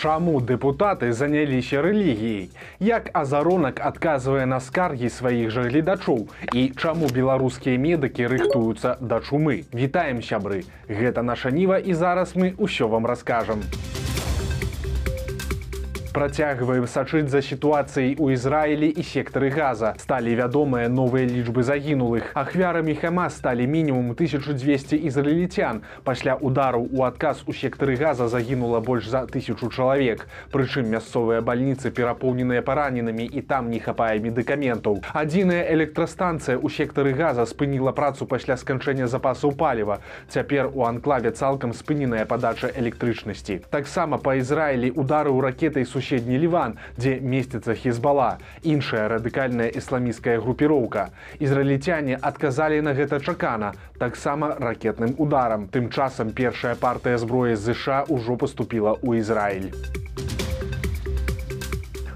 Чаму дэпутаты заняліся рэлігіяй? Як азаронак адказвае на скаргі сваіх жа гледачоў і чаму беларускія медыкі рыхтуюцца да чумы? Вітаем сябры. Гэта наша ніва і зараз мы ўсё вам раскажам. Працягваем сачыць за сітуацыяй у Ізраілі і сектары газа. Сталі вядомыя новыя лічбы загінулых. Ахвярамі Хамас сталі мінімум 1200 ізраільцян. Пасля удараў у адказ у сектары газа загінула больш за тысячу чалавек. Прычым мясцовыя бальніцы перапоўненыя параненымі і там не хапае медыкаментаў. Адзіная электрастанцыя ў сектары газа спыніла працу пасля сканчэння запасаў паліва. Цяпер у анклаве цалкам спыненая падача электрычнасці. Таксама па Ізраілі удары ў ракетай су суседні Ліван, дзе месціцца хізбала, іншая радыкальная ісламіцкая групіроўка. Ізраільцяне адказалі на гэта чакана, таксама ракетным ударам. Тым часам першая партыя зброі з ЗША ўжо паступіла ў Ізраіль.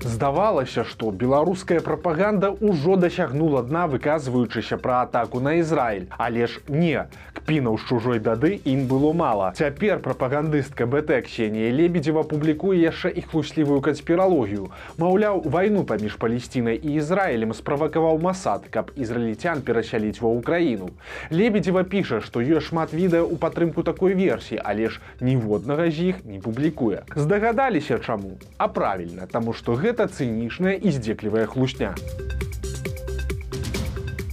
Здавалася, што беларуская прапаганда ўжо дасягнула дна, выказваючыся пра атаку на Ізраіль, але ж не. Кпінаў з чужой бяды ім было мала. Цяпер прапагандыстка БТ Ксенія Лебедзева публікуе яшчэ і хлуслівую канспіралогію. Маўляў, вайну паміж палесцінай і Ізраілем справакаваў масад, каб ізраільцян перасяліць ва ўкраіну. Лебедзева піша, што ёсць шмат відэа ў падтрымку такой версіі, але ж ніводнага з іх не публікуе. Здагадаліся чаму, а правільна, таму што гэта цынічная і здзеклівая хлусня.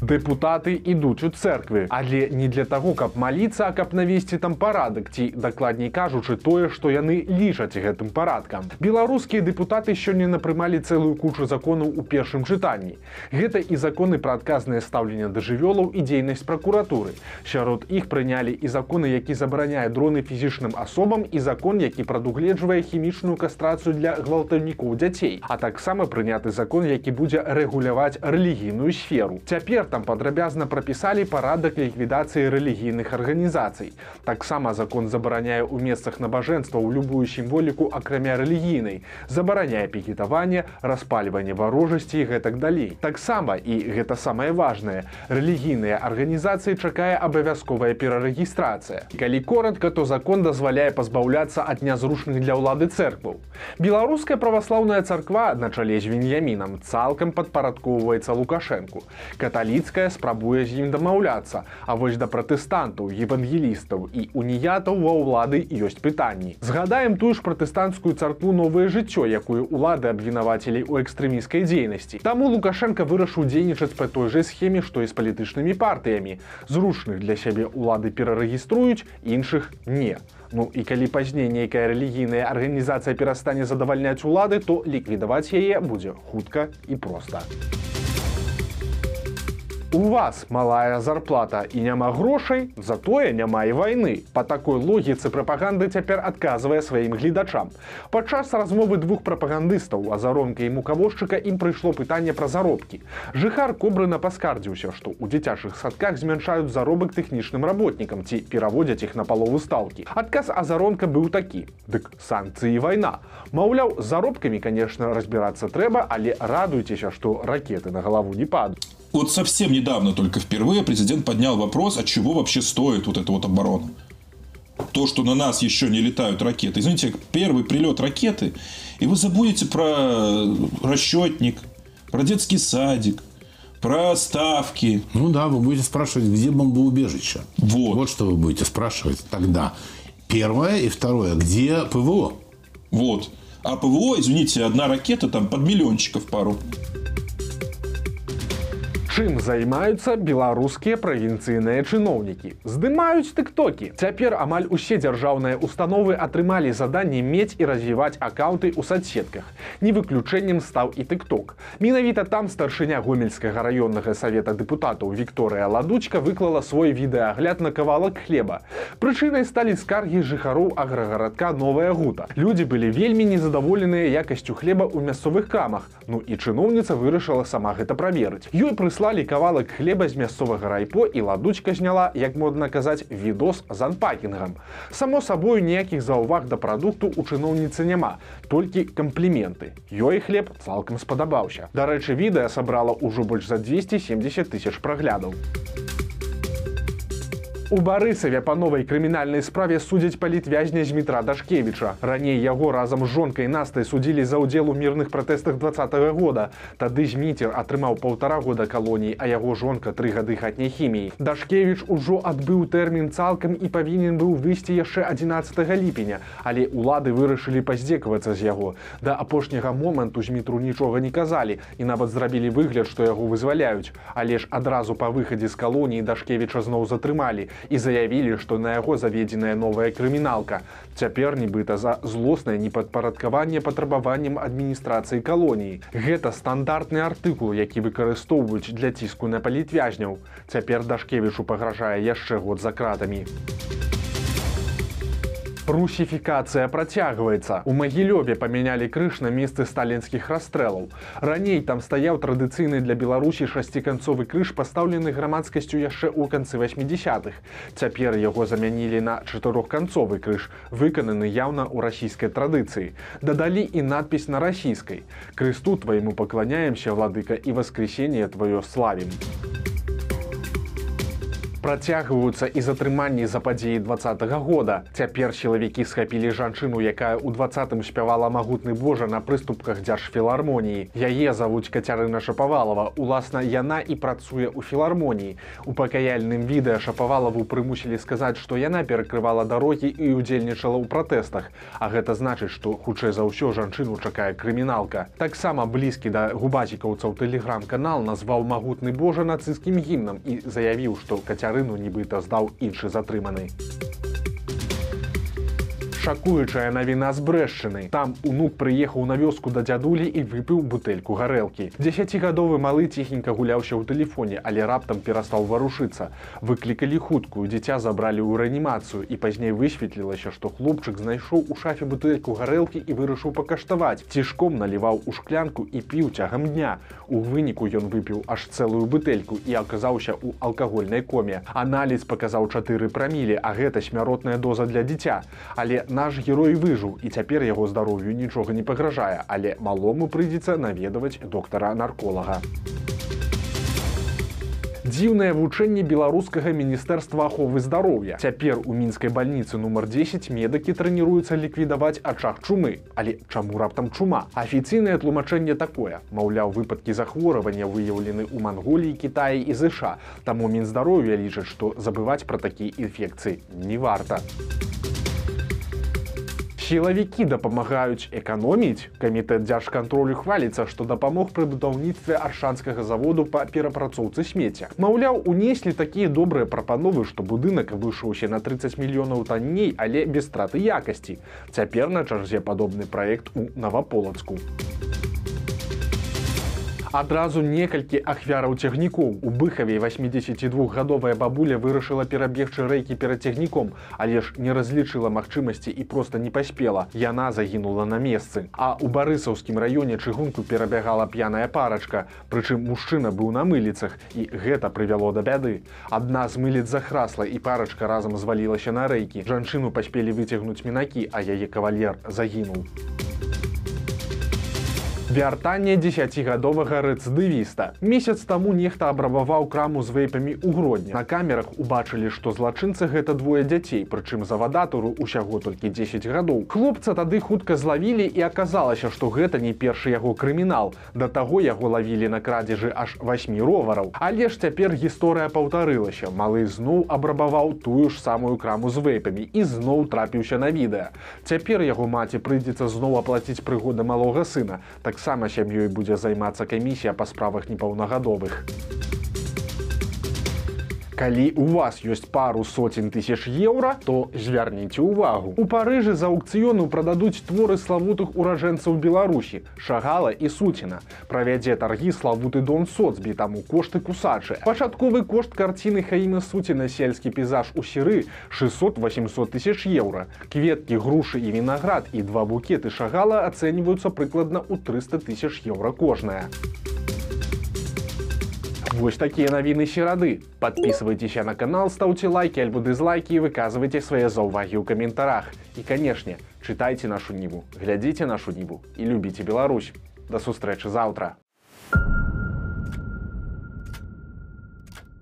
Дэпутаты ідуць у церквы, але не для таго, каб маліцца, а каб навесці там парадак ці дакладней кажучы тое, што яны лічаць гэтым парадкам. Беларускія дэпутаты сёння напрымалі цэлую кучу законаў у першым чытанні. Гэта і законы пра адказнае стаўленне да жывёлаў і дзейнасць пракуратуры. Сярод іх прынялі і законы, які забараняе дроны фізічным асобам і закон, які прадугледжвае хімічную кастрацыю для гвалтаўнікоў дзяцей, а таксама прыняты закон, які будзе рэгуляваць рэлігійную сферу. Цяпер там падрабязна прапісалі парадак ліквідацыі рэлігійных арганізацый. Таксама закон забараняе ў месцах набажэнства ў любую сімволіку акрамя рэлігійнай, забараняе пікетаванне, распальванне варожасці і гэтак далей. Таксама і гэта самае важнае. рэлігійныя арганізацыі чакае абавязковая перарэгістрацыя. Калі коротко, то закон дазваляе пазбаўляцца ад нязручных для ўлады церкваў. Беларуская праваслаўная царква на чале з веньямінам цалкам падпарадкоўваецца лукашэнку. Каталіцы каталіцкая спрабуе з ім дамаўляцца. А вось да пратэстантаў евангелістаў і уніятаў ва ўлады ёсць пытанні. Згадаем тую ж пратэстанцкую царкву новае жыццё якую улады абвінавацелі ў экстрэміскай дзейнасці. Таму лукашенко вырашыў дзейнічаць па той жа схеме што і з палітычнымі партыямі. Зручных для сябе улады перарэгіструюць іншых не. Ну і калі пазней нейкая рэлігійная арганізацыя перастане задавальняць улады то ліквідаваць яе будзе хутка і проста. а У вас малая зарплата і няма грошай, затое няма і вайны. Па такой логіцы прапаганды цяпер адказвае сваім гледачам. Падчас размовы двух прапагандыстаў азаронка і мукавозчыка ім прыйшло пытанне пра заробкі. Жыхар кобрына паскардзіўся, што ў дзіцячых садках змяншаюць заробак тэхнічным работнікам ці пераводзяць іх на палову стаўкі. Адказ азаронка быў такі: Дык санкцыі вайна. Маўляў, заробкамі, конечно, разбірацца трэба, але радуйцеся, што ракеты на галаву не падаюць. Вот совсем недавно только впервые президент поднял вопрос, от чего вообще стоит вот эта вот оборона. То, что на нас еще не летают ракеты. Извините, первый прилет ракеты, и вы забудете про расчетник, про детский садик, про ставки. Ну да, вы будете спрашивать, где бомбоубежище. Вот. Вот что вы будете спрашивать тогда. Первое и второе, где ПВО? Вот. А ПВО, извините, одна ракета там под миллиончиков пару. Чым займаюцца беларускія правінцыйныя чыноўнікі. Здымаюць тыктокі. Цяпер амаль усе дзяржаўныя установы атрымалі заданне мець і развіваць аккаунты ў садсетках. Не выключэннем стаў і тыкток. Менавіта там старшыня гомельскага раённага савета дэпутатаў Вікторыя Ладучка выклала свой відэагляд на кавалак хлеба. Прычынай сталі скаргі жыхароў аграгарадка новая гута. Людзі былі вельмі незадаволеныя якасцю хлеба ў мясцовых крамах. Ну і чыноўніца вырашыла сама гэта праверыць. Ёй прыслала прыслалі кавалак хлеба з мясцовага райпо і ладучка зняла як модна казаць відос з анпакінгам. Само сабою ніякіх заўваг да прадукту у чыноўніцы няма толькі кампліменты. Ёй хлеб цалкам спадабаўся. Дарэчы відэа сабрала ўжо больш за 270 тысяч праглядаў У барысаве па новай крымінальнай справе судзяць палітвязня змітра дашкевіча раней яго разам з жонкай настай судзілі за ўдзел у мірных пратэстах два года. Тады зміцер атрымаў полтора года калоній а яго жонка тры гады хатняй хіміі дашкевич ужо адбыў тэрмін цалкам і павінен быў выйсці яшчэ 11 ліпеня але улады вырашылі паздзекавацца з яго. Да апошняга моманту змітру нічога не казалі і нават зрабілі выгляд што яго вызваляюць. Але ж адразу па выхадзе з калоніі дашкевіча зноў затрымалі і заявілі, што на яго заведзеная новая крыміналка. Цяпер нібыта за злоснае непадпарадкаванне патрабаваннем адміністрацыі калоніі. Гэта стандартны артыкул, які выкарыстоўваюць для ціску на палітвязняў. Цяпер дашкевічу пагражае яшчэ год за кратамі. Русіфікацыя працягваецца. У магілёве памянялі крыж на месцы сталінскіх расстрэлаў. Раней там стаяў традыцыйны для Беларусі шасціканцовы крыж, пастаўлены грамадскасцю яшчэ ў канцы 80-х. Цяпер яго замянілі на чатырохканцовы крыж, выкананы яўна ў расійскай традыцыі. Дадалі і надпіс на расійскай. Крысту твайму пакланяемся владыка і воскресенне тваё славім працягваюцца і затрыманні за падзеі два -го года. Цяпер сілавікі схапілі жанчыну, якая ў двадцатым спявала магутны Божа на прыступках дзяржфілармоніі. Яе завуць кацярына Шапавалова. Уласна яна і працуе ў філармоніі. У пакаяльным відэа шапавалаву прымусілі сказаць, што яна перакрывала дарогі і удзельнічала ў пратэстах. А гэта значыць, што хутчэй за ўсё жанчыну чакае крыміналка. Таксама блізкі да губацікаўцаў тэлеграм-канал назваў магутны Божа нацысцкім гімнам і заявіў, што каця Кацярыну нібыта здаў іншы затрыманы. Шакуючая навіна з брэшчыны. Там унук прыехаў на вёску да дзядулі і выпіў бутэльку гарэлкі. Дзесяцігадовы малы ціхенька гуляўся ў тэлефоне, але раптам перастаў варушыцца. Выклікалі хуткую, дзіця забралі ў рэанімацыю і пазней высветлілася, што хлопчык знайшоў у шафе бутэльку гарэлкі і вырашыў пакаштаваць. Цішком наліваў у шклянку і піў цягам дня. У выніку ён выпіў аж цэлую бутэльку і аказаўся ў алкагольнай коме. Аналіз паказаў чатыры прамілі, а гэта смяротная доза для дзіця. Але наш герой выжыў і цяпер яго здароўю нічога не пагражае, але малому прыйдзецца наведаваць доктара нарколага. Дзіўнае вучэнне беларускага міністэрства аховы здароўя. Цяпер у мінскай бальніцы нумар 10 медыкі трэніруюцца ліквідаваць ачах чумы. Але чаму раптам чума? Афіцыйнае тлумачэнне такое. Маўляў выпадкі захворвання выяўлены ў манголіі кітаі і ЗША таму мінздароўя лічаць што забываць пра такія інфекцыі не варта у сілавікі дапамагаюць эканоміць. Камітэт дзяржкантролю хваліцца што дапамог пры будаўніцтве аршанскага заводу па перапрацоўцы смецця. Маўляў унеслі такія добрыя прапановы што будынак вышаўся на 30 мільёнаў танней але без страты якасці. Цяпер на чарзе падобны праект у наваполацку у адразу некалькі ахвяраў цягнікоў. У быхаве 82гадовая бабуля вырашыла перабегчы рэйкі перад цягніком але ж не разлічыла магчымасці і проста не паспела. Яна загінула на месцы. А у барысаўскім раёне чыгунку перабягала п'яная парачка прычым мужчына быў на мыліцах і гэта прывяло да бяды. Адна з мыліц захрасла і парачка разам звалілася на рэйкі. Жанчыну паспелі выцягнуць мінакі а яе кавалер загінуў. у вяртанне десятгадовага рэцдывіста месяц таму нехта абрабаваў краму з вейпамі ў гродні. На камерах убачылі што злачынцы гэта двое дзяцей прычым завадатуру усяго толькі 10 гадоў. Хлопца тады хутка злавілі і аказалася што гэта не першы яго крымінал. Да таго яго лавілі на крадзежы аж восьмі ровараў. Але ж цяпер гісторыя паўтарылася. Малы зноў абрабаваў тую ж самую краму з вейпамі і зноў трапіўся на відэа. Цяпер яго маці прыйдзецца зноў аплаціць прыгоды малога сына. Так таксама сям'ёй будзе займацца камісія па справах непаўнагадовых калі у вас ёсць пару соцень тысяч еўра то звярніце ўвагу. У парыжы за аукцыёну прададуць творы славутых уражэнцаў беларусі шагала і суціна. Правядзе таргі славуты дон соцбі таму кошты кусачы пачатковы кошт карціны хаіна суціна сельскі пейзаж у серы 600-800 тысяч еўра. Кветкі грушы і вінаград і два букеты шагала ацэньваюцца прыкладна ў 300 тысяч еўра кожная. у Вось такія навіны серады. Подписывайтеся на канал, стаўце лайки альбо дызлайки і выказвайце свае заўвагі ў каментарах. І канешне, чытайце нашу ніву, глядзіце нашу ніву і любіце Беларусь. Да сустрэчы заўтра.